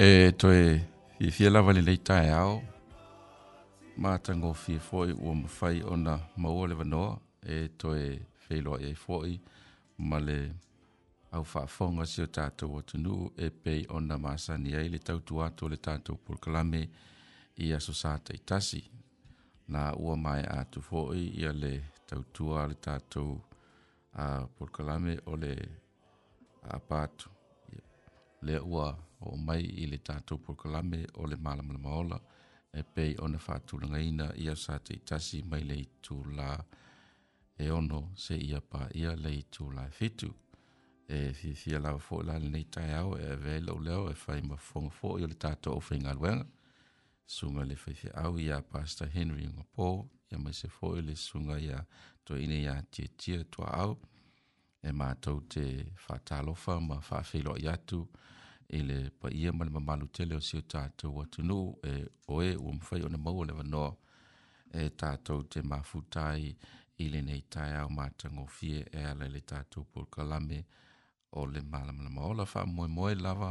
e toe fiafia lava lelei taeao matagofie foʻi ua mafai ona maua le vanoa e toe feiloaʻi e ai foʻi ma le au faafoga sio tatou atunuu e pei ona masani ai le tautu atu o le tatou polokalame i aso sa taʻitasi na ua mae atu foʻi ia le tautua a le tatou a polokalame o le apa atu le ua o mai i le tātou porokalame o le malamalama ola e pei ona faatulagaina ia sa te itasi mai le itulā e ono se ia pa ia le itulā e fitu e fiafia lava foʻi la lenei taeao e aveai leʻuleao e fai mafofoga foʻi o le tatou ofaigaluega suga le faifeʻau iā pasta henry ngapo ia mai se foʻi le suga ia toeina iā tiatia tuaao tia, e mātou te whātalofa ma whawhelo i atu e le pa ia ma le mamalu tele o sio tātou atu e oe ua mwhai ona mau le wanoa e tātou te mafutai i le nei tai ma mātango e ala le tātou por kalame o le malamalama ola wha moe moe lava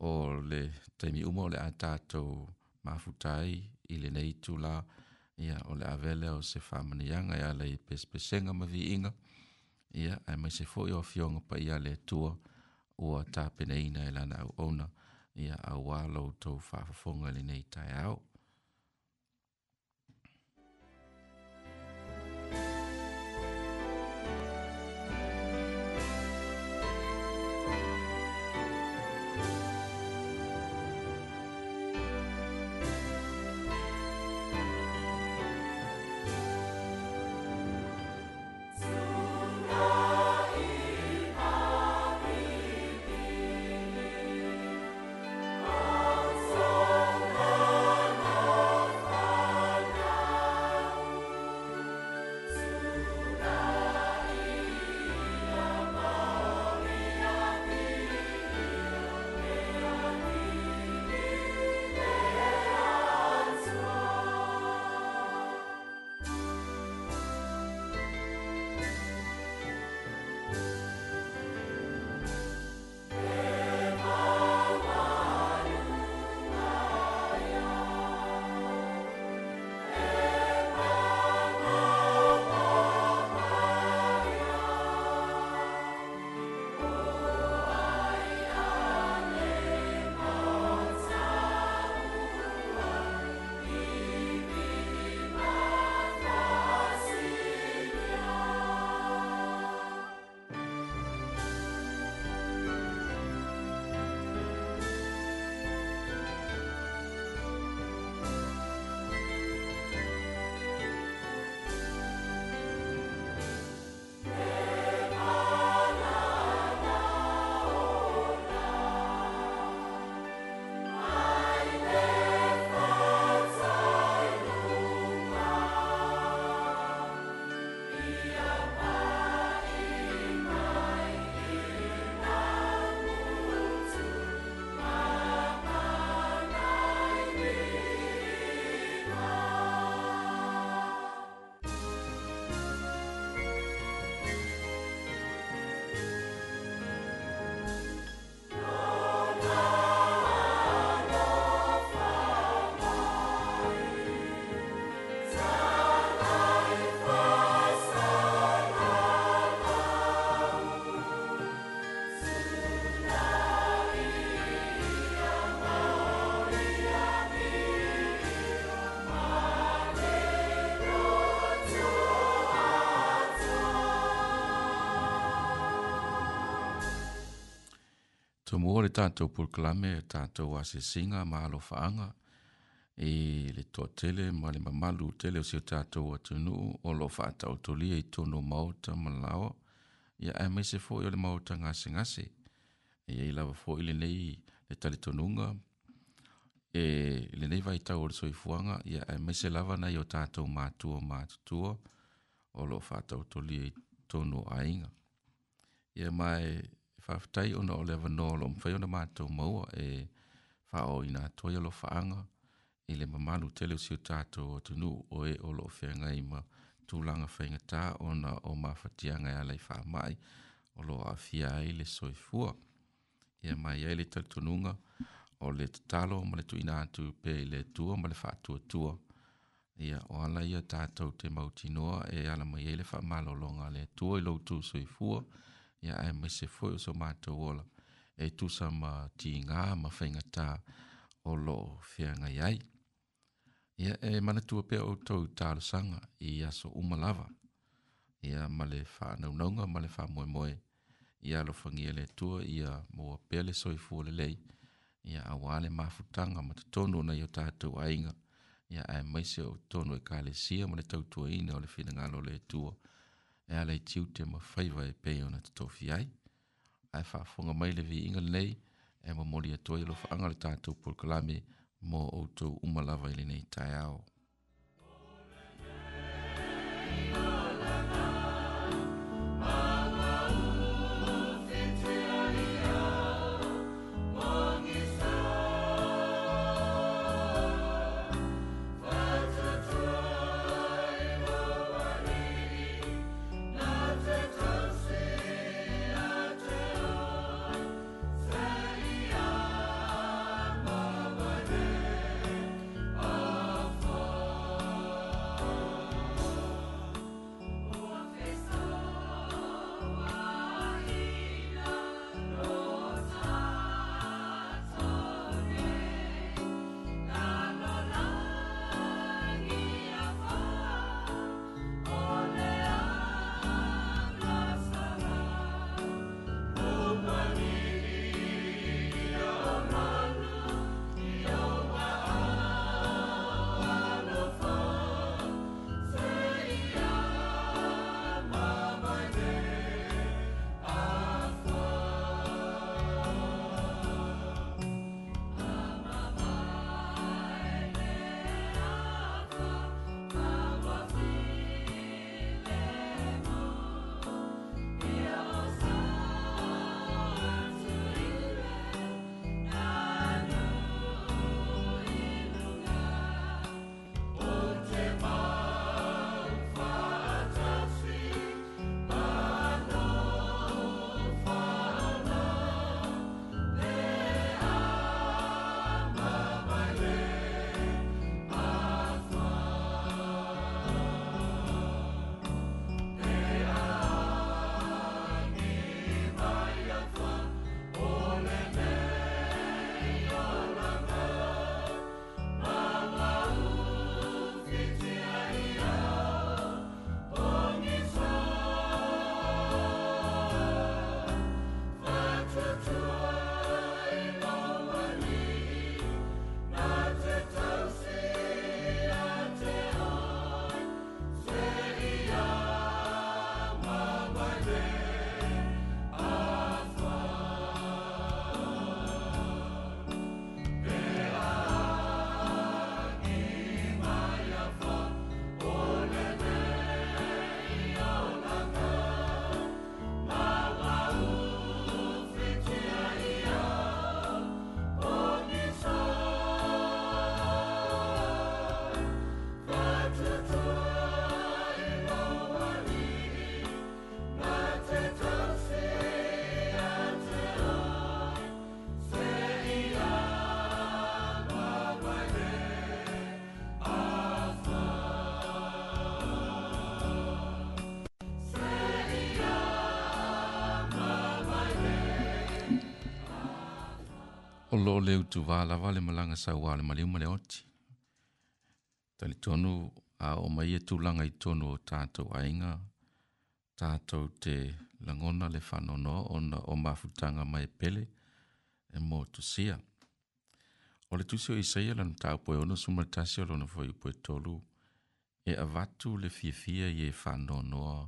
o le taimi uma o le a tātou mafutai i le nei tula ia o le avele o se whamanianga e ala i pespesenga ma vi inga. ia ae mai se foʻi o afioga paia le atua ua tapeneina e lana auʻouna ia auā loutou faafofoga i lenei taeao tātou proklame, tātou ase singa, mahalo whaanga, e le toa tele, ma le mamalu tele, o seo tātou atunu, o lo whaatau tolia i tono maota malawa, ia e me se fo i le maota ngase ngase, e i lawa fo i le nei le tali tonunga, e le nei vai tau le soifuanga, ia e me se lawa nei o tātou mātua mātutua, o lo whaatau tolia i tono ainga. Ia mai, whaafutai ona o lewa no lo mwhai ona mātou maua e whao i nā toia lo whaanga i le mamalu tele usio tātou o tunu o e o lo whianga i ma tūlanga whainga tā ona o mawhatianga e a lei wha mai o lo a fia ai le soifua. Ia mai ai le tatununga o le tatalo ma le tuina atu pe le tua ma le wha tua tua. Ia o ala ia tātou te mautinoa e ala mai ai le wha malolonga le tua i lo tu soifua. Ia ya ai mai se foi o so mato wala e tu sa ma ti nga ma fainga ta o lo fianga yai ya e mana tu pe o to ta sanga i ya so umalava ya male fa na no nga male fa moe moe ya lo fangia le tu ya mo pe le soi fo le lei ya awale ma futanga ma tonu na yo ta tu ainga ya ai mai se o tonu e ka le sia mo le tau tu ina o le fina nga lo le tu ya e ala i tiu te ma whaiva e pei ona te tofi ai. Ai wha whonga mai le vi inga nei e ma mori a toi lo whaanga le tātou porkalame mō outou umalawa i le nei tai ao. Oh, o va la lava le sa sauā le maliu le oti tonu a o mai e langa i tonu o ainga aiga tatou te langona le whanonoa on o mafutaga mai pele e mo sia. o le tusi o isaia tau taupoe ona sumalatasi o lona foi poe tolu e avatu le fiafia i e whanonoa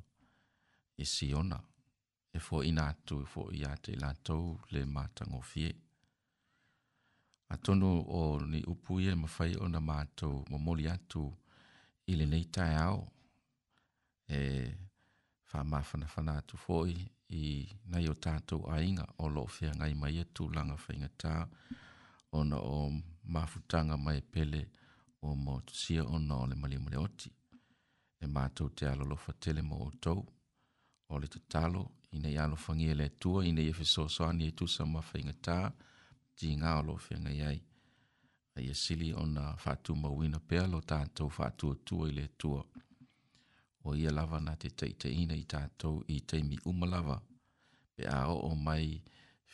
e siona e fo inatu, e fo iā te i latou le matagofie atono o ni upu ia ma fai o na mato ma moli atu i le nei tai au e wha mawhana whana atu fōi i nei o tātou ainga o lo whea ngai mai atu langa whainga tā o na o mafutanga mai pele o mo sia o na o le mali mali oti e mātou te alo tele mo o tau o le te talo i nei alo whangia e le tua i nei e whesoso ani e tusa ma whainga tāa ti ngā o loo whenga iai. Ia sili o nga whātū mawina pēr lo tātou whātū tua i le tua. O ia lava na te teite ina i tātou i teimi umalava. Pe a o o mai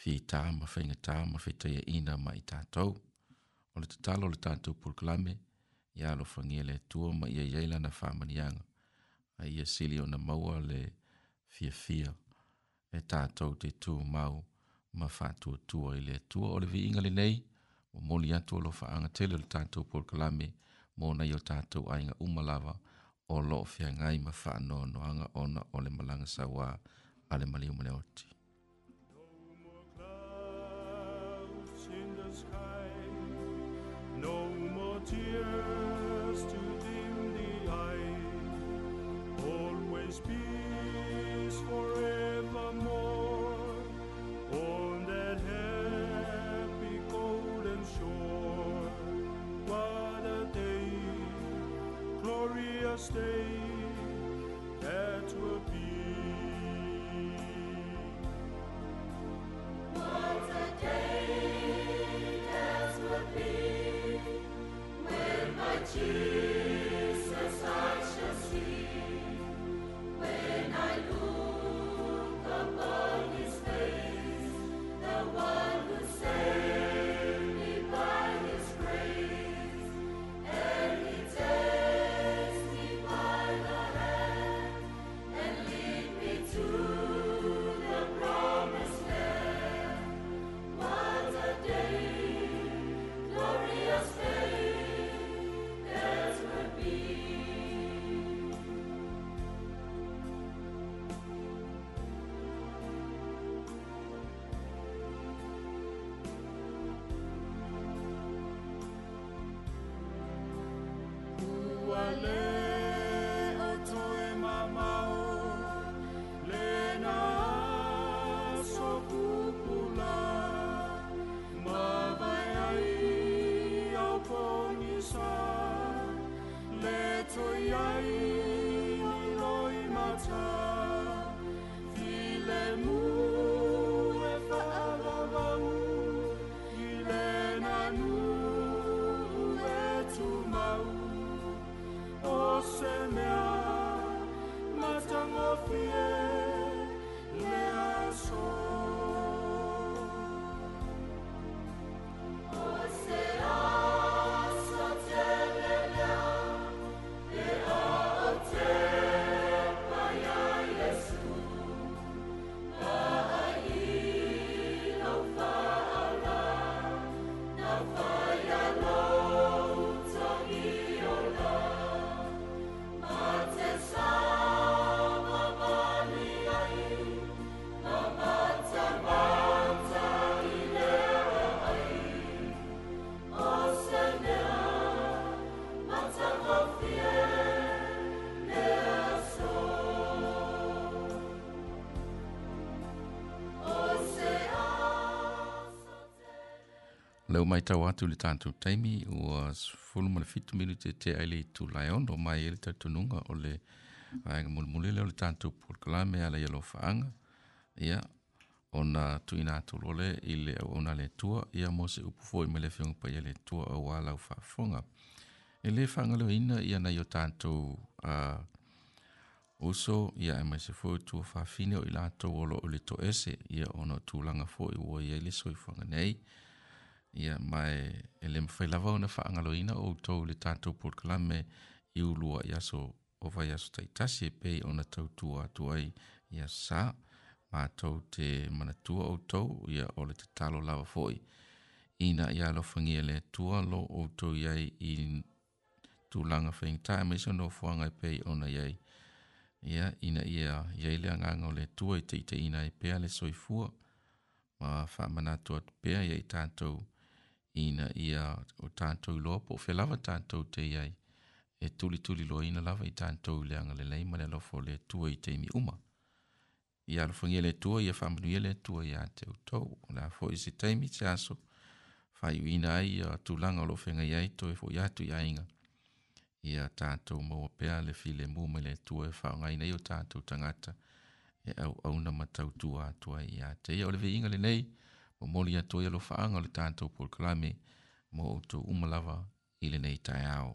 fi tā ma whenga tā ma whetaya ina ma i tātou. O le tatalo le tātou pulklame, ia lo whangia le tua ma ia yeila na whāmanianga. Ia sili o nga maua le fia fia e tātou te tū mau. Ia ma faatuatua i le atua o le viiga lenei ua moli atu o lo faagatele o le tatou polokalame monai o tatou aiga uma lava o loo feagai ma faanoanoaga ona o le malaga sauā a le maliu ma le oti No peace forever. stay that will be. Once a day, that will be when my Jesus. tau mai tau atu le tātou taimi ua fulu mana fitu minute te aile i tu lai ono mai ele tau tununga o le aenga mulimulele o le tātou porkalame ala i alofa anga ia o na tu ina atu lole i le au una le tua ia mo se upu fo i mele fiongu pa le tua o wala ufa fonga e le fanga leo ina ia na yo tātou uso ia e mai se fo i tua fafine o i lātou o lo o le to ese ia o na tu langa fo i uo ia i e le soifanga nei ia ia mai ele mawhai lava ona whaangaloina o tau le tātou porkalame i ulua i aso o vai aso taitasi e pei ona tautua atu ai ia sa mātou te manatua o tau ia o le tatalo lava foi. Ina ia alofangia le tua lo o tau iai i tūlanga whaingta e maiso no fuanga e pei ona iai. Ia ina ia iai le anganga o le tua i te ina i pea le soifua ma whamanatua pea ia i tātou ina ia o tātou loa po o lava tātou te iai e tuli tuli loa ina lava i tātou le anga le leima le alofo le tua i teimi uma. I alofangia le tua, i a whamanuia le tua i a te utou, la fo i si teimi te aso, whai ina ai a tūlanga o lofenga i to e fo i atu ia inga. I a tātou maua pea le file mu mele le tua e whaonga ina i o tātou tangata, e au auna matau tua atua i a te ia o le inga le nei, o moli atu ia lo o le tatou polokalame mo outou uma lava i lenei taeao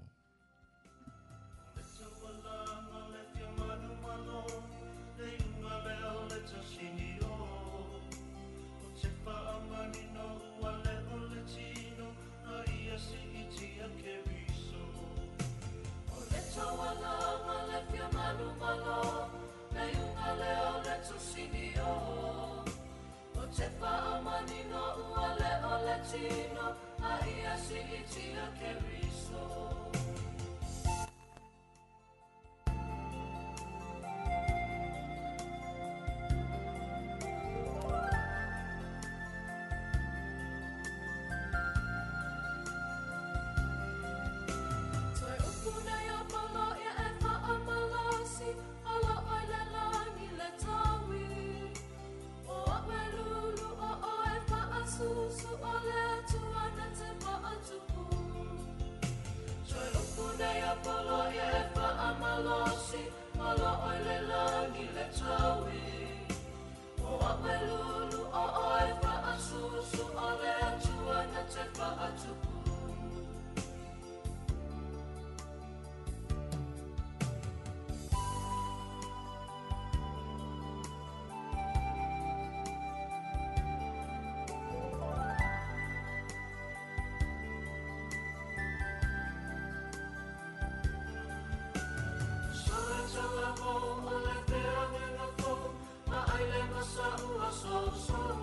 masau asau sau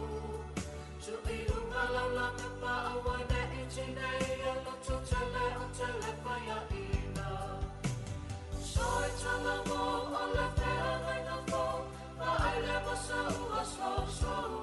Tu ilu malau la kapa awana i tina i ala tu tele o tele paya ina Soi tala mo o le fea ngai na fo Ma ai le masau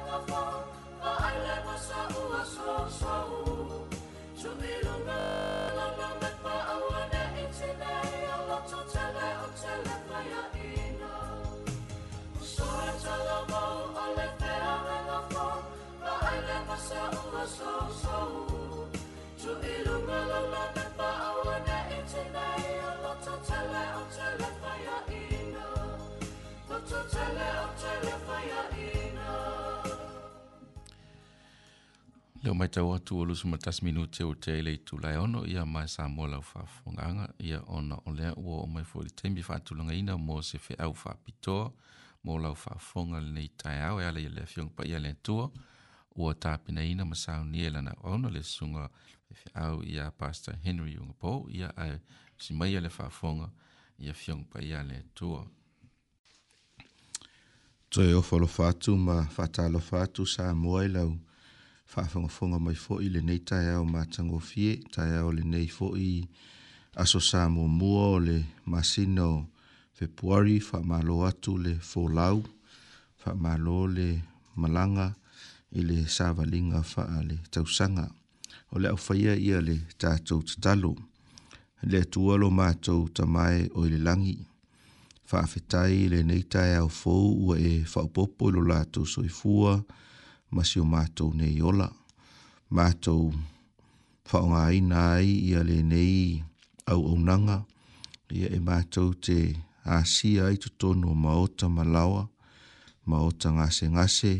Tele, tele, fire, ina. le mai tau atu o lusu matas minu te o te ele tu lai ono ia mai sa mo lau wha whanganga ia ona o lea ua o mai fwori teimbi wha atu langa ina mo se whi au wha pitoa mo lau wha whanga le nei tai au e ale ia lea fiong pa ia lea tua ua tāpina ina masau ni elana o ono le sunga e whi au ia pastor Henry Ungapo ia ai si mai ale wha whanga ia fiong pa ia lea tua Toi ofalo fatu ma fatalo fatu sa moe lau whaafongafonga mai fo'i le nei tae au mātango fie, tae au le nei fo'i aso sā mua mua o le masino februari, whaamalo atu le fōlau, whaamalo le malanga i le sāvalinga wha'a le tausanga. O le au whaia ia le tātou tatalo, le tuolo mātou tamae o le langi. Whaafetai le nei tae au fōu ua e whaupopo i lo lātou soifua, masi o mātou nei ola. Mātou whaonga ai nai i le nei au au nanga. Ia e mātou te āsia ai tu tono maota malawa, maota ngase ngase,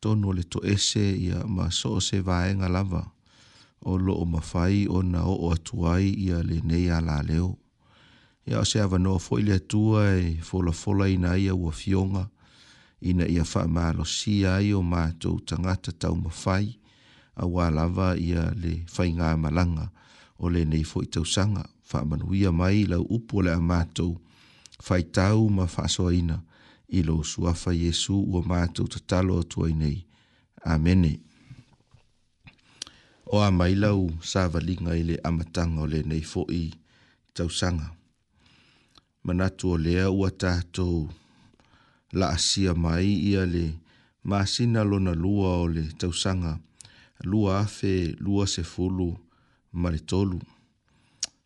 tono le to ese ia ma so se vae lava. O lo o fai o na o o atuai i ale nei a la leo. Ia o se avanoa fo ili atua e fola fola ina ia ua fionga ina ia faamalosia ai o matou tagata taumafai a lava ia le faigā malanga o lenei foʻi tausaga ia mai lau upu o le a matou faitau ma faasoaina i lo suafa iesu ua matou tatalo atua ai nei amene o a mai lau savaliga i le amataga o lenei foʻi tausaga manatu o lea ua tatou la asia mai ia le maasina lona lua o le tausaga lua afe lua sefulu ma le tolu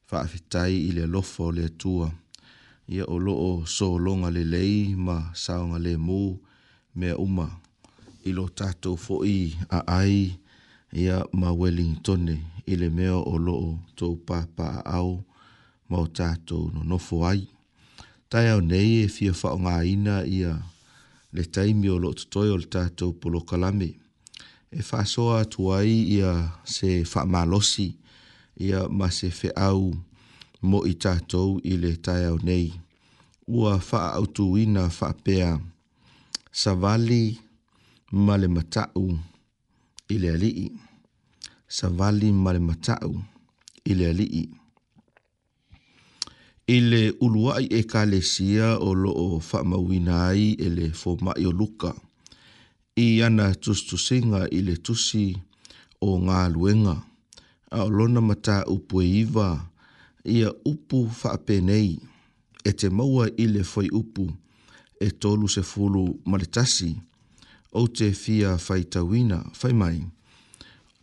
faafetai i le alofa o le atua ia o loo sologa lelei ma saoga lemū mea uma i lo tatou foʻi aai ia ma wellingtone i le mea o loo tou papaaau ma o tatou nonofo ai tai au nei e fia wha o ngā ina ia le taimi o lo tutoi o le tātou polo kalame. E wha soa atu ai ia se wha malosi ia ma se fe au mo i tātou i le tai au nei. Ua wha autu ina wha pea sa vali ma le matau i le alii. Sa vali ma le matau i le alii. Sa vali ma le matau i le alii ile uluai e kalesia o loo whamawina ai ele fo mai o luka. I ana tustusinga ile tusi o ngā luenga. A o lona mata upu e iwa, ia upu whaapenei. E te maua ile foi upu e tolu se fulu maletasi o te fia whaitawina, whai mai.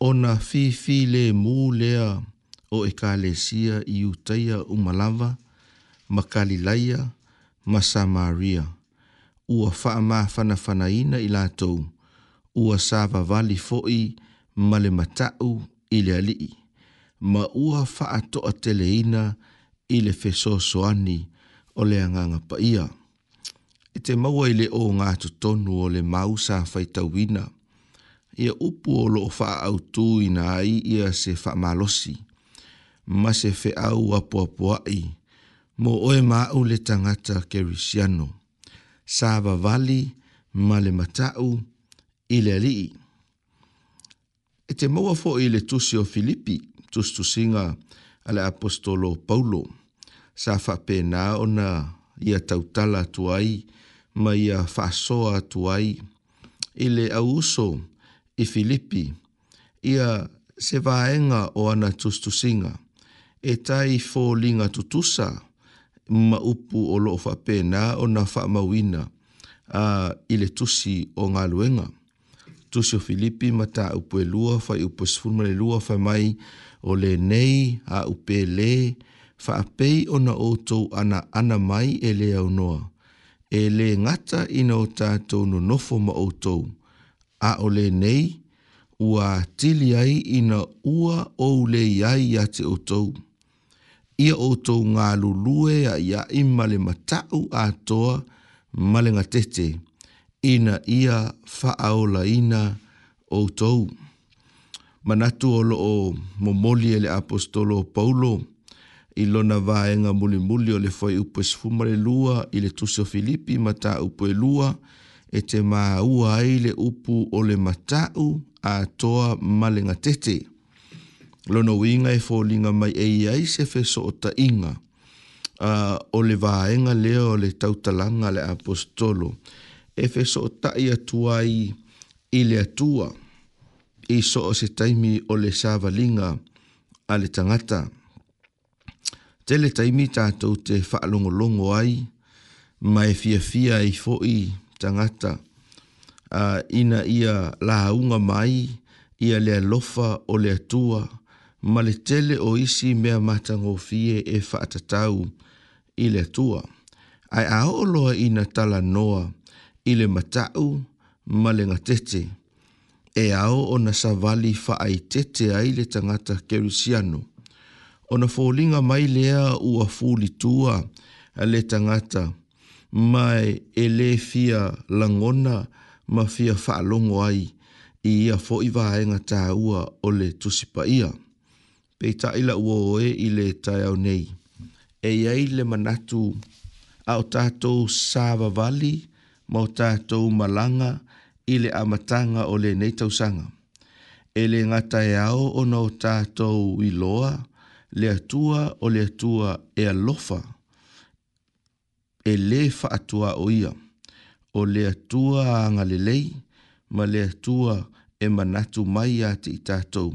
Ona fi fi le mū lea o e kalesia i utaia umalava ma Galilaia, ma Samaria. Ua faa ma fana fana ina i latou. Ua sava vali foi ma le matau i alii. Ma ua faa toa tele ina i le feso soani o le anganga pa ia. I te maua i le o ngā tonu o le mausa faitawina. Ia upu o lo faa au tū ina ai ia se faa malosi. Ma se fe au apua puai mo oe ma'u le tangata kerisiano. Sa vavali ma le matau i alii. E te maua fo i le tusi o Filipi, tus tusinga a le apostolo Paulo. Sa fape na ona ia tautala tuai ma ia fasoa tuai i le auso i Filipi. Ia se vaenga o ana tus tusinga e tai fo linga tutusa tusa ma upu o loo faapena o na faamauina a uh, i le tusi o galuega tusi o filipi ma taupu e lua faiupu e sefulu ma le lua faemai o lenei aupelē faapei ona outou ana ana mai e lē aunoa e lē gata ina o tatou nonofo ma outou a o nei ua tili ai ina ua ou le ai iā te outou ia o tou galulue a iaʻi ma le matau atoa ma le gatete ina ia faaolaina outou manatu o loo momoli e le apostolo paulo i lona vaega mulimuli o le foi upu esufuma le lua i le tusi o filipi mataupu e lua e te māua ai le upu o le matau atoa ma le gatete lono winga e fōlinga mai e iai se feso o ta inga. o le vaenga leo le tautalanga le apostolo. E feso o ta ia tua i, le atua. I so o se taimi o le sāvalinga a le tangata. Te le taimi tātou te whaalongolongo ai, mai fia fia i fo i tangata. ina ia lahaunga mai, ia le lofa o le atua. o le atua ma le o isi mea matango fie e whaatatau i le tua. Ai a oloa i na tala noa i le matau ma le ngatete. E ao o na savali whaai tete ai le tangata kerusiano. O na fōlinga mai lea ua fūli tua le tangata mai e le fia langona ma fia whaalongo ai i a fōiwa ngata ua o le tusipa ia pe ta ila uo i le tai au nei. E iai le manatu a o tātou sāwa wali ma o tātou malanga i le amatanga o le nei tausanga. E le ngata e o na o tātou i loa le atua o le atua e alofa e le fa atua o ia o le atua a ngalelei ma le atua e manatu mai a te i tātou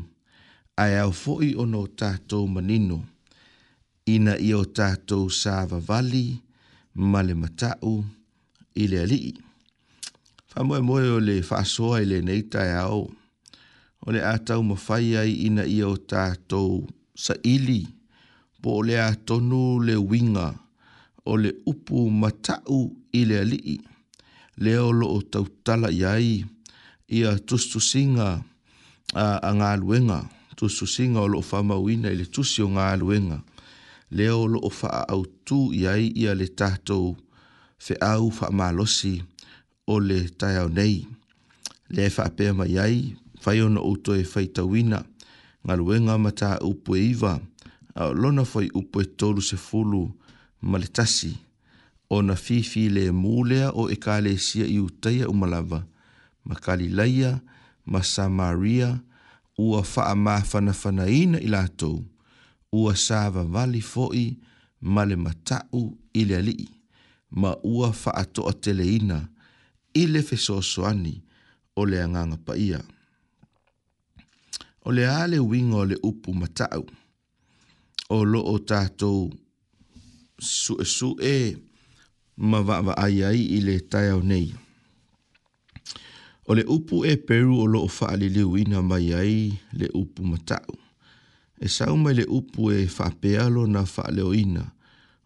ae au foʻi ona o tatou manino ina ia o tatou sa vavali ma le i le alii faamoemoe o le faasoa i lenei taeao o le a taumafai ai ina ia o tatou saʻili po o le a tonu le winga, o le upu mataʻu i le alii lea o loo tautala i ai ia tusitusiga a, a galuega tu susinga o loo faa mawina ili tusi o ngā aluenga. Leo o loo faa au tu iai ia le tātou fe au faa malosi o le tai au nei. Le faa pēma ma iai, fai ono uto e fai tawina, ngā luenga mata upu e iwa, a lona fai upu e tolu se fulu maletasi, o na fifi le mūlea o e kāle sia i utaia umalava, ma kāli laia, ma samaria, ma samaria, ua faa mafana fana ina i latou ua sava vali foi ma le matau i le ma ua faatoa teleina i le fesoasoani o le agaga paia o le a le uiga o le upu matau o loo tatou suʻesuʻe ma vaavaaiai i le taeao nei O le upu e peru o loo faa li liu ina mai ai le upu matau. E sau mai le upu e faa pealo na faa leo ina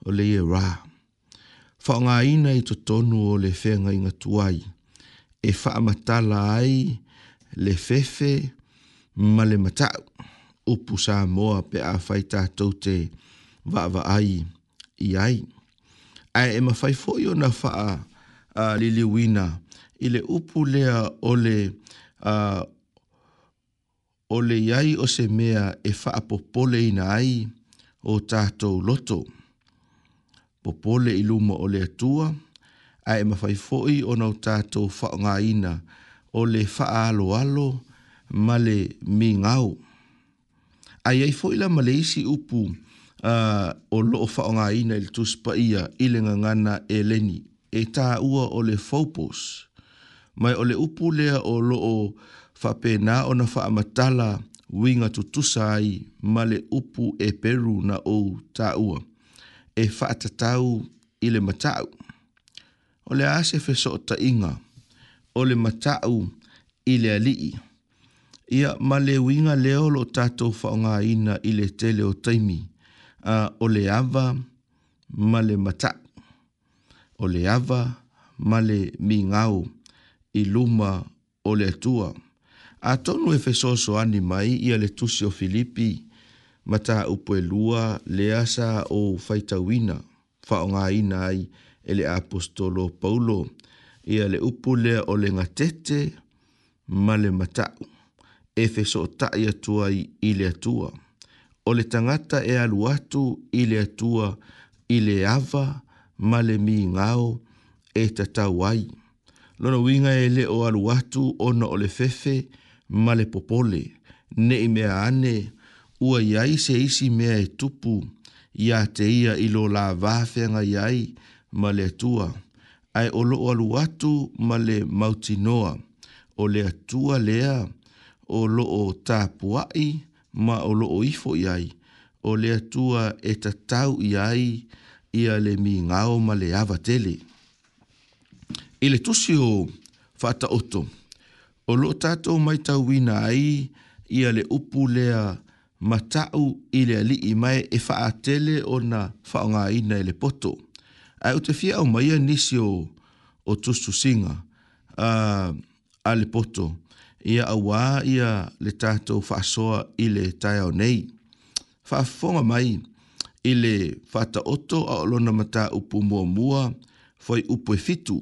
o le ye ra. Faa ngā ina i totonu o le whenga inga tuai. E faa matala ai le fefe ma le matau. Upu sa moa pe a fai tātou te vaava ai i ai. Ai e mawhai fōio na faa uh, li liu ina matau i le upu lea o le uh, o le iai o se mea e faa popole ina ai o tātou loto. Popole i luma o le atua, a e mawhai fo'i o nau tātou fao ngā ina o le faa alo alo ma le mi ngau. A iai fo'i la male isi upu uh, o loo fao ina il tuspa ia i le ngangana e leni, e tā ua o le fopos mai ole le upu lea o loo faapena ona faamatala uiga tutusa ai ma le upu e peru na ou taʻua e faatatau i le mataʻu o le a se fesoʻotaʻiga o le mataʻu i alii ia ma le uiga lea o loo tatou faaogāina i le tele o taimi a o le ava ma le mataʻu o le ava ma le migao i luma o le atua. A tonu e fesoso ani mai i le tusi o Filipi, ma ta upo e lua le asa o faitawina, fa o ngai nai e le apostolo Paulo, i le upo le o le ngatete ma le matau, e feso ta i tua i le tua. O le tangata e alu atu i le tua i le ava ma le mi ngao e tatawai. ai lona winga e le o alu atu ona o le fefe ma le popole ne i mea ane ua iai se isi mea e tupu ia te ia i lo la vafeanga iai ma le atua ai o lo alu atu ma le mautinoa o le atua lea o lo o tapuai ma o lo o ifo iai o le atua e tatau iai ia le ngao ma le avatele. tele ile tusi o fata oto. O lo tato mai tau wina ai ia le upu lea matau ile li i mai e faa tele o na faonga ina ile poto. Ai o te fia o mai a nisi o, o tusu singa a, a le poto. Ia awa a le tato fasoa ile tai o nei. Faa fonga mai ile fata oto a olona mata upu mua mua foi upu e fitu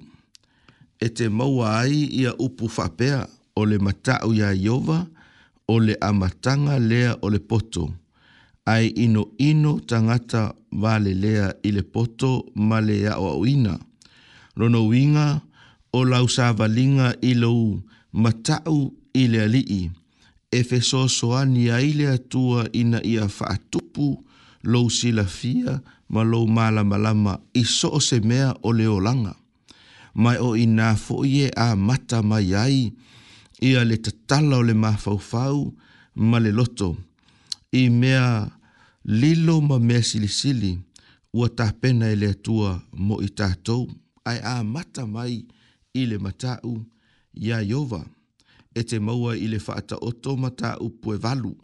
e te maua ai ia upu whapea o le matau ia iowa, o le amatanga lea o le poto, ai ino ino tangata vale lea i le poto ma le au au ina. Rono winga o lau savalinga i lau matau i le alii, e fe soani ai le atua ina ia whaatupu lau silafia ma lau malamalama i so o se mea o le olanga mai o i nā fo'i e a mata mai ai, ia le tatala o le mafaufau ma le loto, i mea lilo ma mea sili sili, ua tā pena e le atua mo i tātou, ai a mata mai i le matau ia iowa, e te maua i le whaata oto mata upu e valu,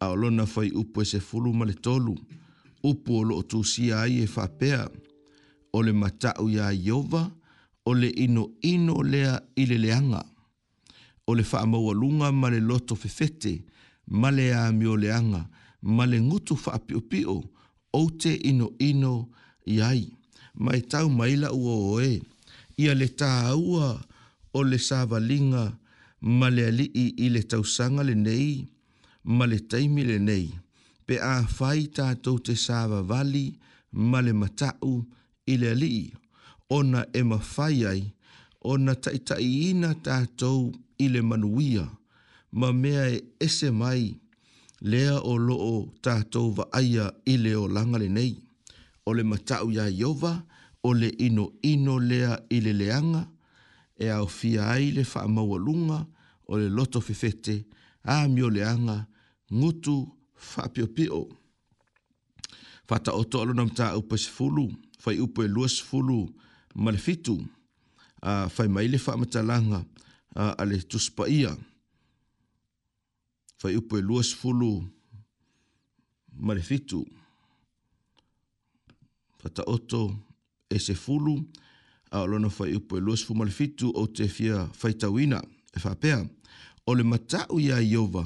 a olona fai upu e se fulu ma le tolu, upu o lo tūsia ai e whapea, o le matau ia iowa, ia iowa, o le ino ino lea i le leanga. O le wha maua lunga ma le loto fefete, ma le a mi o leanga, ma le ngutu wha apio pio, o te ino ino i ai. Ma e tau maila ua o e, ia le tā aua o le sāva ma le ali i i le tausanga le nei, ma le taimi le nei. Pe a whai tātou te sāva vali, ma le matau i le ali ona e mawhai ai, ona taitai ina tātou i le manuia, ma mea e ese mai, lea o loo tātou va aia i le o langale nei, o le matau ia iowa, o le ino ino lea i le leanga, e au fia ai le whaamaua lunga, o le loto fefete, a mio leanga, ngutu whapiopio. Fata o tolo nam tā upo fai upo e luas fulu, ma le fitu a uh, fai mai le faamatalaga a uh, le tusipaia fai upu e lua sefulu ma e e e le fitu fataoto e sefulu a o lona fai upu e lua sefulu ma le fitu ou te fia faitauina e faapea o le mataʻu iā ieova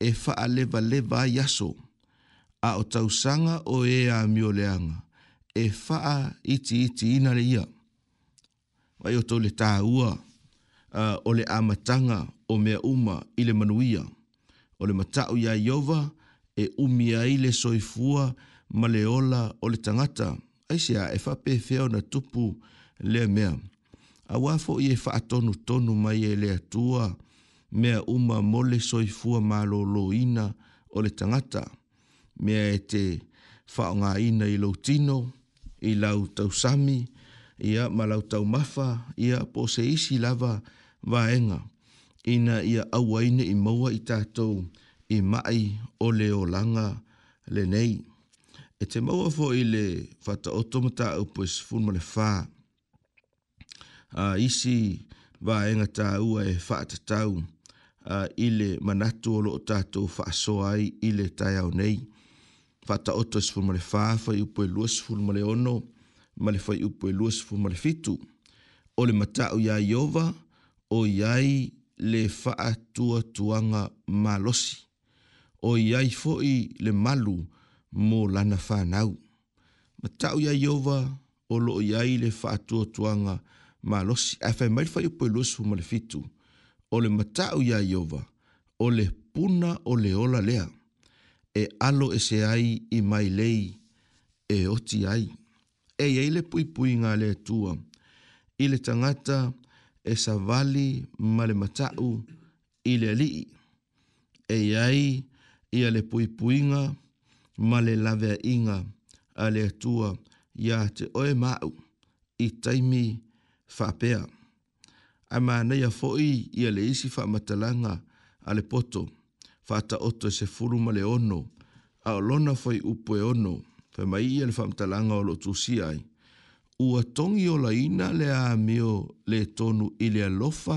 e faalevaleva ai aso a o tausaga o ē amioleaga e faaitiitiina le ia wai o tole tā ua uh, o le amatanga o mea uma i le manuia. O le matau ia iowa e umia i le soifua ma le ola o le tangata. Aisea e whape feo na tupu le mea. A wafo i e whaatonu tonu mai e le atua mea uma mo le soifua ma lo lo ina o le tangata. Mea e te whaonga ina i lo tino, i lau tausami, i lau tausami, ia malau tau mafa, ia po se isi lava vaenga, ina ia awaine i maua i tātou, i mai o leo langa le nei. E te maua fo i le fata otomata au pues funma le fā. A isi vaenga tā ua e fata tau, a i le manatu o lo tātou fa i le tai au nei. Fata otomata au pues funma le fā, fai upo lua sifunma le ono, ma le fai upu e luas fu ma le fitu. O le matau ya iova, o iai le faa tua tuanga malosi. O iai foi le malu mo lana whanau. Matau ya iova, o lo iai le faa tua tuanga malosi. A fai mai fai upu e luas fu ma le fitu. O le matau ya iova, o le puna o le ola lea. E alo e se ai i mai lei e oti ai e iei le pui ngā le tua, i le tangata e sa vali ma le matau i le lii. E ai i le pui ngā ma le lavea inga a le tua i a te oe mau i taimi whapea. A mana ia foi i le isi whamatalanga a le poto, whata oto se furu ma le ono, a lona foi upoe ono, fa mai e le whamtalanga o lo tusi ai. Ua tongi o la ina le a meo le tonu i le alofa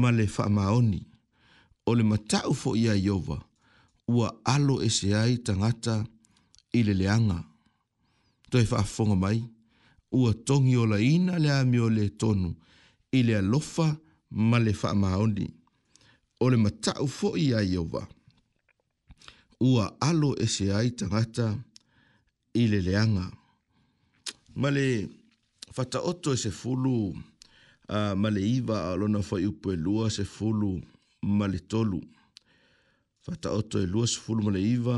ma le whamaoni. O le matau fo i a iowa, ua alo e se ai tangata i le leanga. Toi whaafonga mai, ua tongi o la ina le a meo le tonu i le alofa ma le whamaoni. O le matau fo i a iowa, ua alo e se ai tangata i le leanga i le leanga. Ma le fata oto e se fulu, uh, ma le iwa a lona fai upo e lua se fulu, ma le tolu. Fata oto e lua se fulu ma le iwa,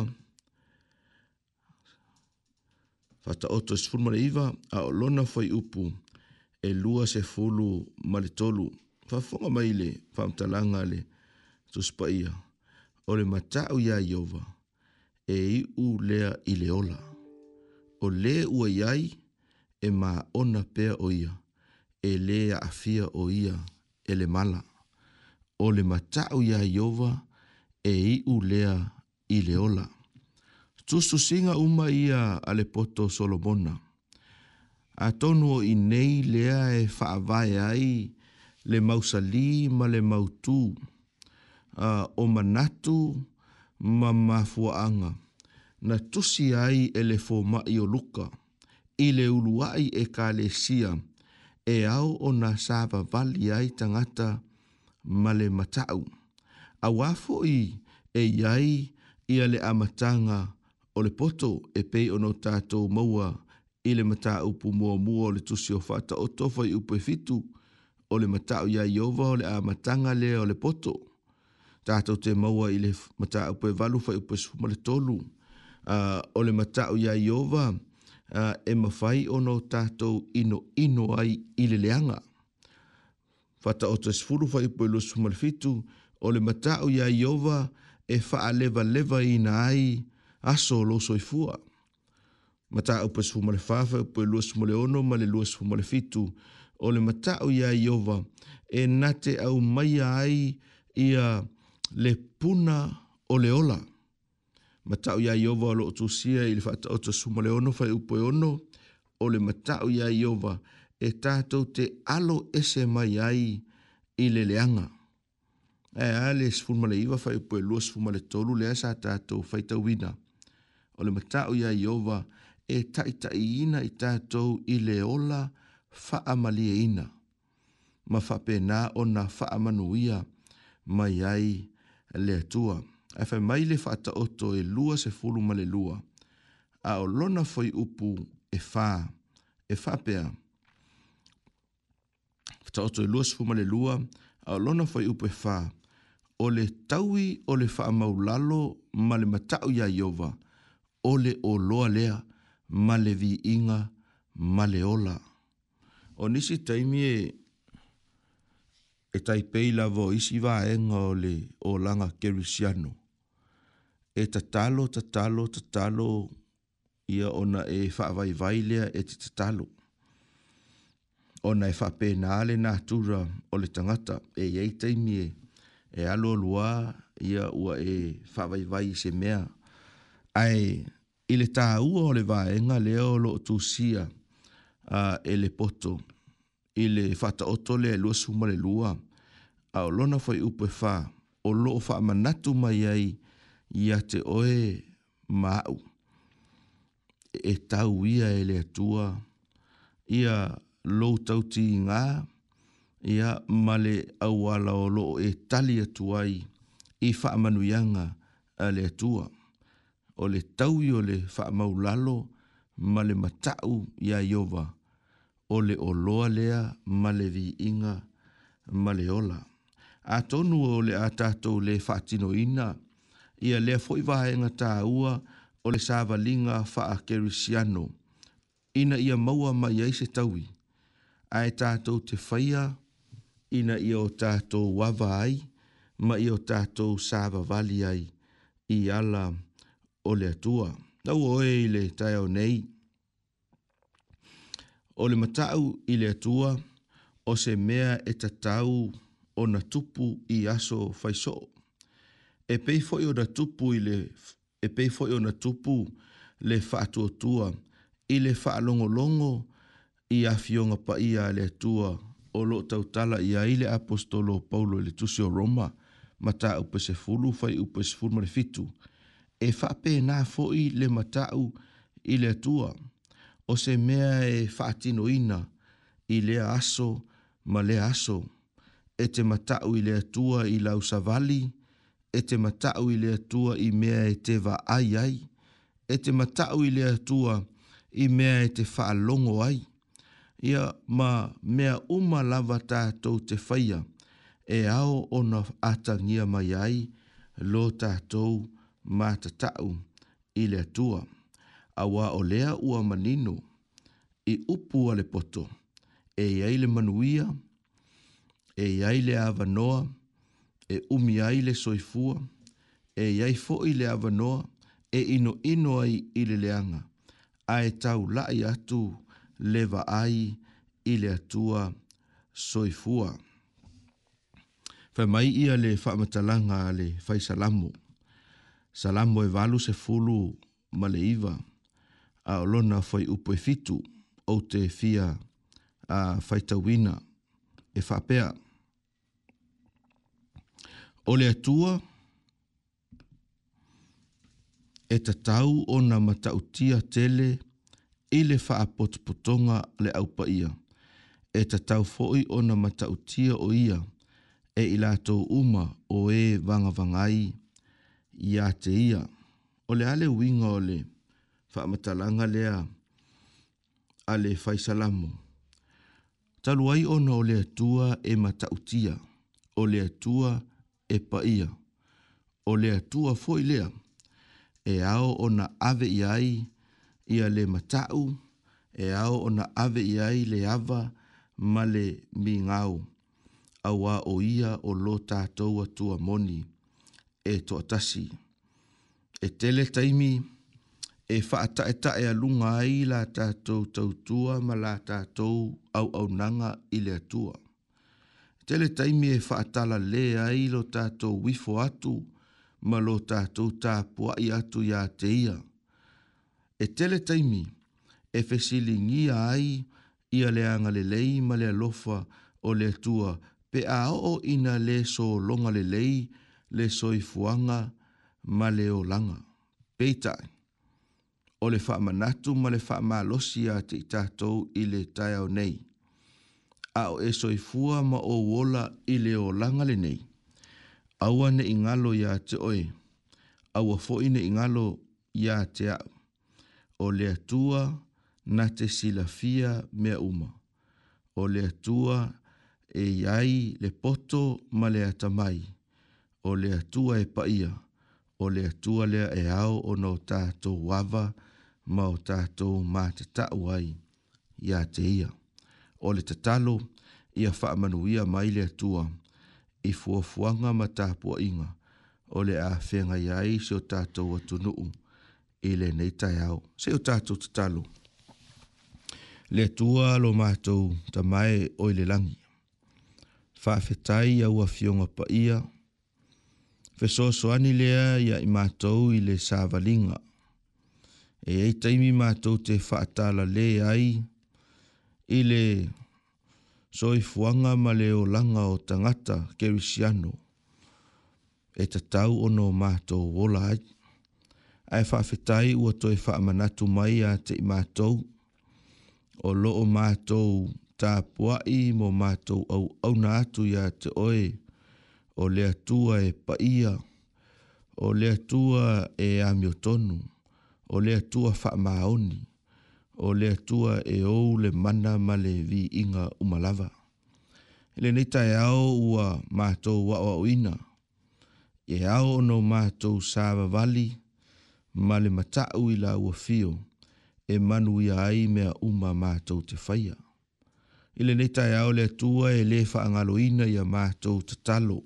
fata oto e se fulu ma le iwa, a lona fai upo e lua se fulu ma le tolu. Fafonga mai le, famtalanga le, tuspaia, o le matau ya iowa, e iu lea i le ola o le ua iai e ma ona pea o ia, e le afia o ia e le mala. O le matau ia iowa e i u lea i le ola. Tusu singa uma ia ale poto solomona. A tonu o i nei lea e faavae ai le mausali ma le mautu. Uh, o manatu ma mafuaanga. Ma na tusi ai e le fō mai o luka, i le uluai e ka le sia, e au o na sāwa vali ai tangata ma le matau. A wafo i e iai i le amatanga o le poto e pei ono tātou maua i le matau pu mua mua o le tusi o fata o tofa i upe fitu o le matau ia iowa o le amatanga le o le poto. Tātou te maua i le matau pu e valu fai upe suma i pu e tolu uh, ah, o le matau ia iova uh, e mawhai o no tātou ino ino ai i le leanga. Fata o te sfuru fai poe lo sumalfitu, o le matau ia iova e faa leva leva i na ai aso lo soifua. Mata au pa sfuma le fafa, pa lua sfuma le ono, ma le lua sfuma le fitu. O le mata au ia iowa, e nate au maia ai ia le puna o le ola ma tau ia iowa o loo tusia i le fata o ono fai upo e ono, o le ma tau ia iowa e te alo ese mai ai i leanga. E ales le sfumale iwa fai upo e lua sfumale tolu le asa tātou fai tau wina. O le ma tau ia iowa e ina i tātou i ola fa malie ina. Ma fape na o mai ai le tua a fai mai le whaata oto e lua se fulu male lua, a o lona foi upu e fa e whapea. Whaata oto e lua se fulu male lua, a o lona foi upu e fa o le taui o le wha amau lalo ma le matau ia iowa, o le o loa lea ma le vi inga ma le ola. O nisi taimi e, e tai peila vo isi vaenga o le o langa kerisiano e tatalo, tatalo, tatalo, ia ona e whaavai vailea e te tatalo. Ona e whape na ale na o le tangata e iei mie, e alo lua ia ua e whaavai vai se mea. Ai, i le tā ua o le vaenga leo lo tu e le poto, i le whata oto le lua suma le lua, a olona lona fai upe wha, o lo o wha manatu mai ai, ia te oe mau e tau ia e tua, atua ia lou tauti ngā ia male awala o loo e tali atuai i whaamanuianga a le tua. o le tau i o le whaamau lalo male matau ia iowa o le o loa lea male vi inga male ola a tonu o le atato le whaatino ina ia lea foʻi vaega e tāua o le savaliga faakerisiano ina ia maua mai ai se taui ae tatou te faia ina ia o tatou ava ai ma ia o tatou savavali ai i ala o le atua au oe i le taeao nei o le mataʻu i le atua o se mea e tatau ona tupu i aso faisoo e pei fo'i ona tupu i le e pei fo'i ona tupu le fa'atuatua i le fa'alogologo i afioga pa'ia a le atua o lo'o tautala ia i le apostolo paulo i le tusi o roma mata'u pese fulu fai upe se fulu ma le fitu e fa'apenā fo'i le mata'u i le atua o se mea e fa'atinoina i lea aso ma lea aso e te mata'u i le atua i lau savali vali e te matau i le atua i mea e te va ai ai, e te matau i le atua i mea e te wha longo ai, ia ma mea uma lava tātou te whaia, e ao ona atangia mai ai, lo tātou tau i le atua. Awa o lea ua manino, i upu ale poto, e iai le manuia, e iai le avanoa, noa, e umi ai le soifua, e iaifo fo'i le avanoa, e ino ino ai i le leanga, a e tau lai atu le ai i le atua soifua. Fa mai ia le whamatalanga a le fai salamo. Salamo e valu se fulu ma le iwa, a olona fai upo e fitu, o te fia a fai tawina e whapea. Fa o le atua e tatau o na matautia tele i le potopotonga le aupa ia. E tatau foi o na matautia o ia e i lātou uma o e vangavangai i a te ia. O le ale winga o le whaamatalanga lea a le faisalamo. Taluai ona o le atua e matautia o le atua e e paia. O lea tua foi lea, e ao ona ave iai ia le matau, e ao ona ave iai le ava ma le mingau. Awa o ia o lo tātou tua moni e toatasi. E tele taimi e whaata e tae a lunga ai la tātou tautua ma la tātou au au nanga i le tua tele taimi e whaatala le ai lo tātou wifo atu, ma lo tātou tā puai atu ia te ia. E tele taimi, e fesili ngia ai, ia le anga le lei ma le lofa o le tua, pe a o ina le so longa le lei, le soi fuanga ma le o langa. Peitai, o le wha manatu ma le wha malosi a te tātou i le tai au nei a o eso i fua ma o wola i leo langa nei. Awa ne ingalo ya te oe, awa fo i ne ingalo ya te a, o le atua na te silafia mea uma, o le atua e iai le poto ma le atamai, o le atua e paia, o le atua lea e au o no tātou wava ma o tātou mātatau ai, ya te ia o le tatalo ia faamanuia mai le atua i fuafuaga ma tapuaʻiga o le a fega ia ai se o tatou atunuu i lenei taeao seʻi o tatou tatalo le atua lo matou tamae o i le lagi faafetai ia ua fioga paia fesoasoani lea ia i matou i le savaliga e ai taimi matou te le ai ile soifuanga ma le o langa o tangata kerisiano e te tau ono mato wola ai. Ai whawhetai ua toi whaamanatu mai a te i mātou o loo mātou tā puai mo mātou au au nātu ia te oe o lea tua e paia o lea tua e amiotonu o lea tua whaamaoni o le atua e ou le mana ma le vi inga umalava. Ele nei tae au ua mātou wa o ina. E au no mātou sāwa vali ma le matau i la ua fio e manu ia ai mea uma mātou te whaia. Ele nei tae au le atua e le whaangalo ina ia a mātou te talo.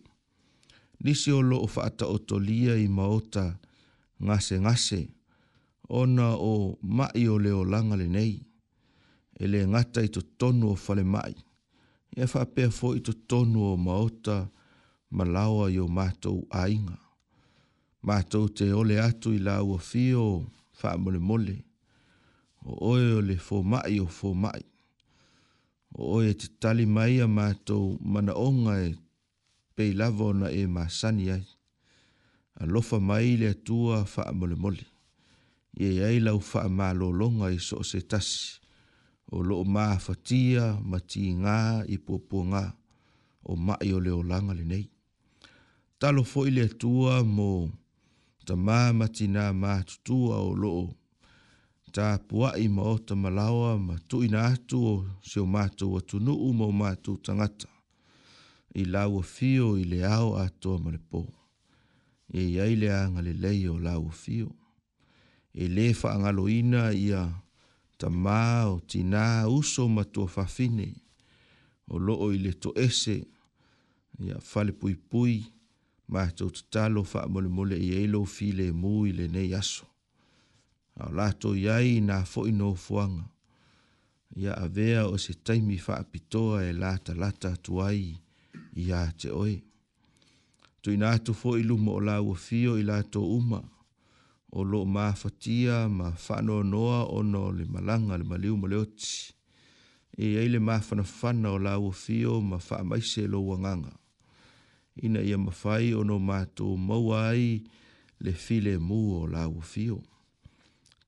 Nisi o lo o whaata o tolia i maota ngase ngase ngase ona o mai o leo langa le nei. E le ngata i to tonu o fale mai. E whapea fo i to tonu o maota malawa i o mātou ainga. Mātou te ole atu i la ua fio wha mole mole. O oe o le fō mai o fō mai. O oe te tali mai a mātou mana onga e pei lavona e māsani ai. A lofa mai le atua wha mole mole ye ai lau fa ma lo longa i so se tas o lo ma fatia ma ti nga i poponga o ma i o le langa le nei talo fo ile tua mo ta ma ma ti na ma tua o lo ta pua i ma o ta malawa ma tu ina tu o se o ma tu o tu nu o ma tu tangata i lau fio i le ao atoa ma le po ye ai le anga le lei o lau fio e le faagaloina ia tamā o tinā uso matua fafine o loo i le toese ia falepuipui matou tatalo mole ia i lou filemū i lenei aso ao latou iai inā foʻi nofoaga ia avea o se taimi fa faapitoa e lata lata ai ia te oe tuinā atu foʻi luma o la ua fio i latou uma o lo ma fatia ma fano noa o no le malanga le maliu ma leoti. E ai le ma fana fana o la fio ma fa maise lo wanganga. Ina ia mafai o no mato mawai le file mu o la fio.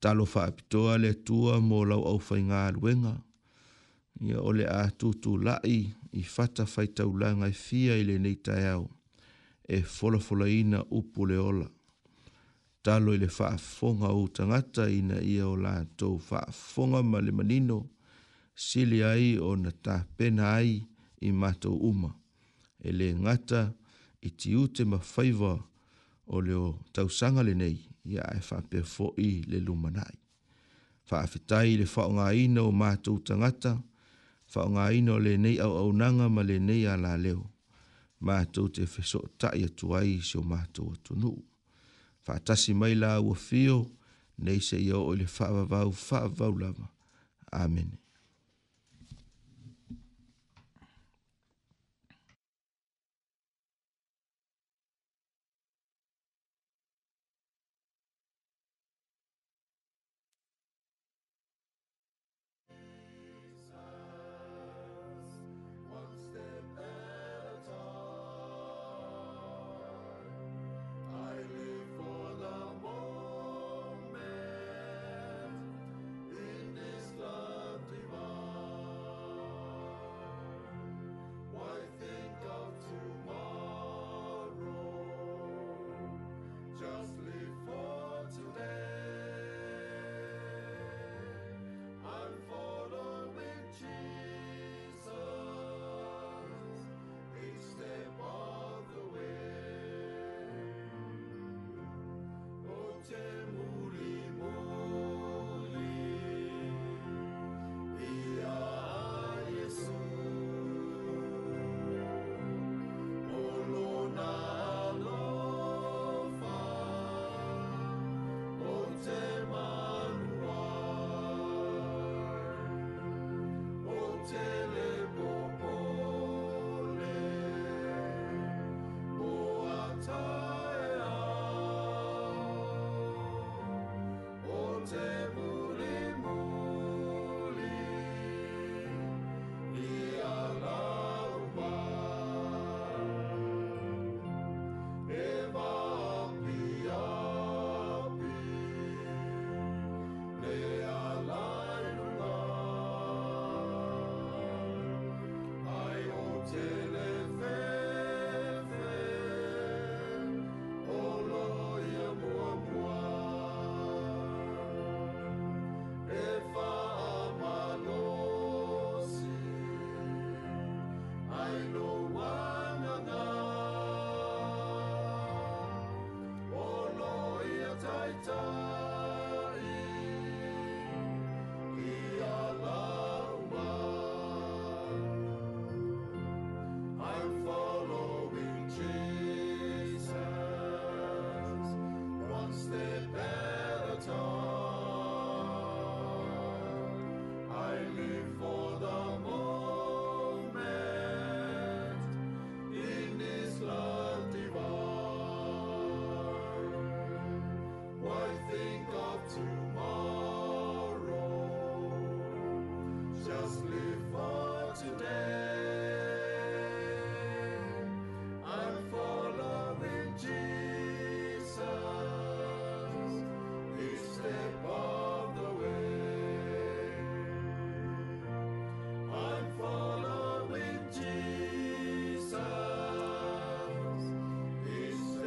Talo fa apitoa le tua mo lau au fai ngā Ia ole a tutu lai i fata fai taulanga i e fia i le neitai au. E folafolaina upu le ola talo i le faafofoga ou tagata ina ia o latou faafofoga ma le manino sili ai ona tapena ai i matou uma e lē gata i tiute ma faiva o tausanga le nei tausaga lenei ia e faapea foʻi le lumanaʻi faafetai i le faaogāina o matou tagata faaogāina o lenei auaunaga ma lenei alaleo matou te fesootaʻi atu ai siʻo matou atunuu faatasi mai la ua fio nei seʻia oo i le faavavau faavau lava amene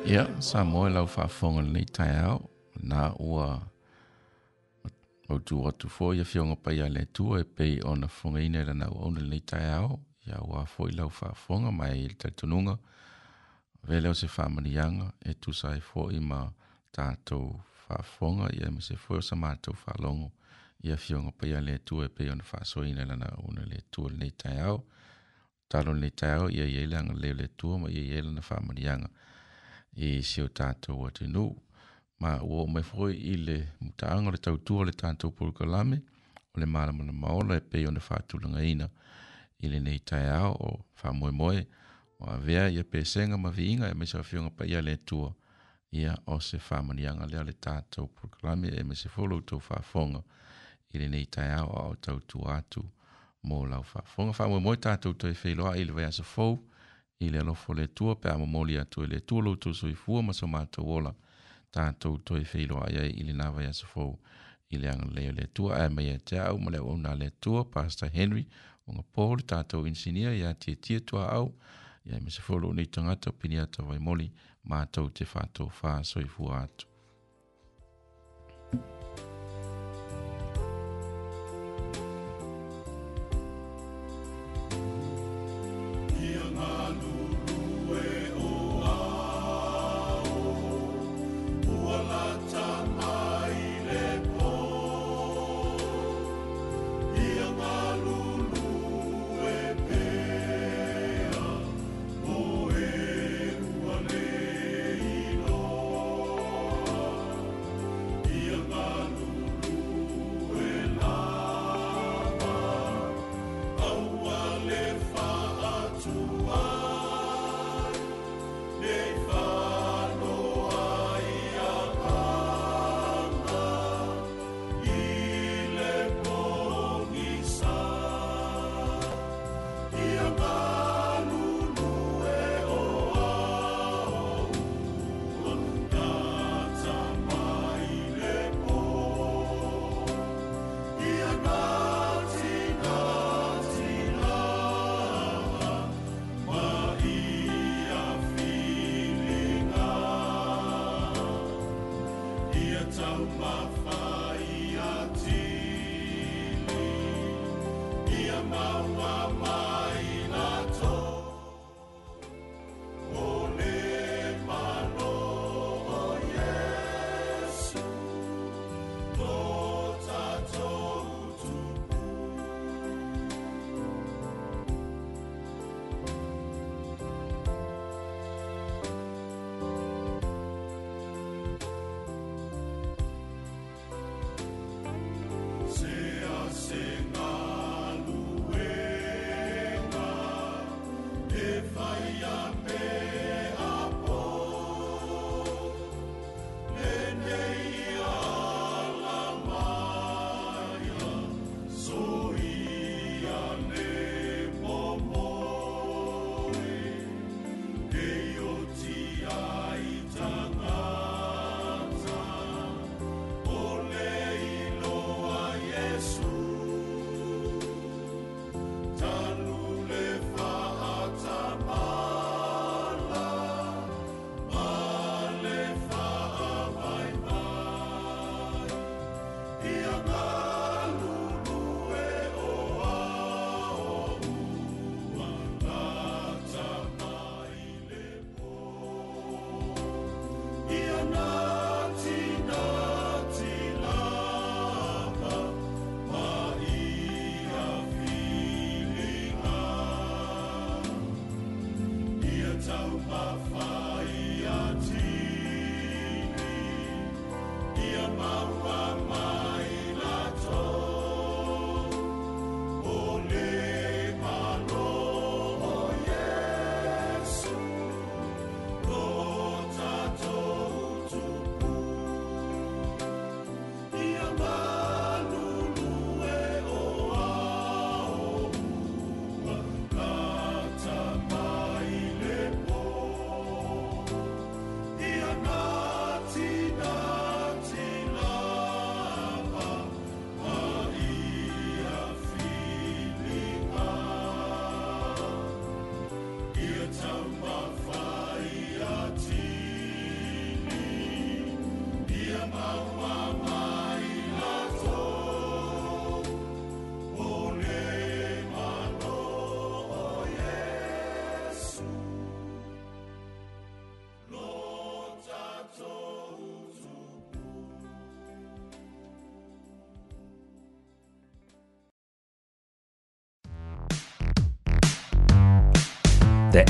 Ia, sa moe lau whaafonga du tai au, nā ua autu atu fō ia fionga pai a le tua e pei ona fonga ina rana au ona nei tai au, ia ua i lau whaafonga mai il tatununga, veleo se whamanianga e tusa e fō i ma tātou whaafonga, ia ma se fōi o sa mātou whaalongo, ia fionga pai a le tua e pei ona whaasoina rana ona le tua nei tai au, talo nei tai au, ia ielanga leo le tua ma ia ielanga whamanianga, ia i sio tātou atu nō. Ma ua o mai fwoi i le mutaanga le tautua le tātou pulka lame, o le marama na maola e pei o na whātulanga ina i le nei tai ao o whamoe moe, o a vea i a pēsenga ma viinga e mesa whiunga pa ia le tua ia o se whamanianga lea le tātou pulka lame e mesa whulu tō whafonga i le nei tai ao o tautua atu mō lau whafonga. Whamoe moe tātou tō e whiloa i le vea sa fōu, i le alofo tua pe amomoli atu i le tua lou tusu i fua ma so matou ola tatou toe feiloaʻi ai i le nava iaso fou i le agalelei o le tua ae maia e te au ma le auauna le tua pasta henry oga pol tatou insinia ia tiatia tuaau iai ma sefolu nei tagata o pini ata vaimoli matou te fatofā soifua atu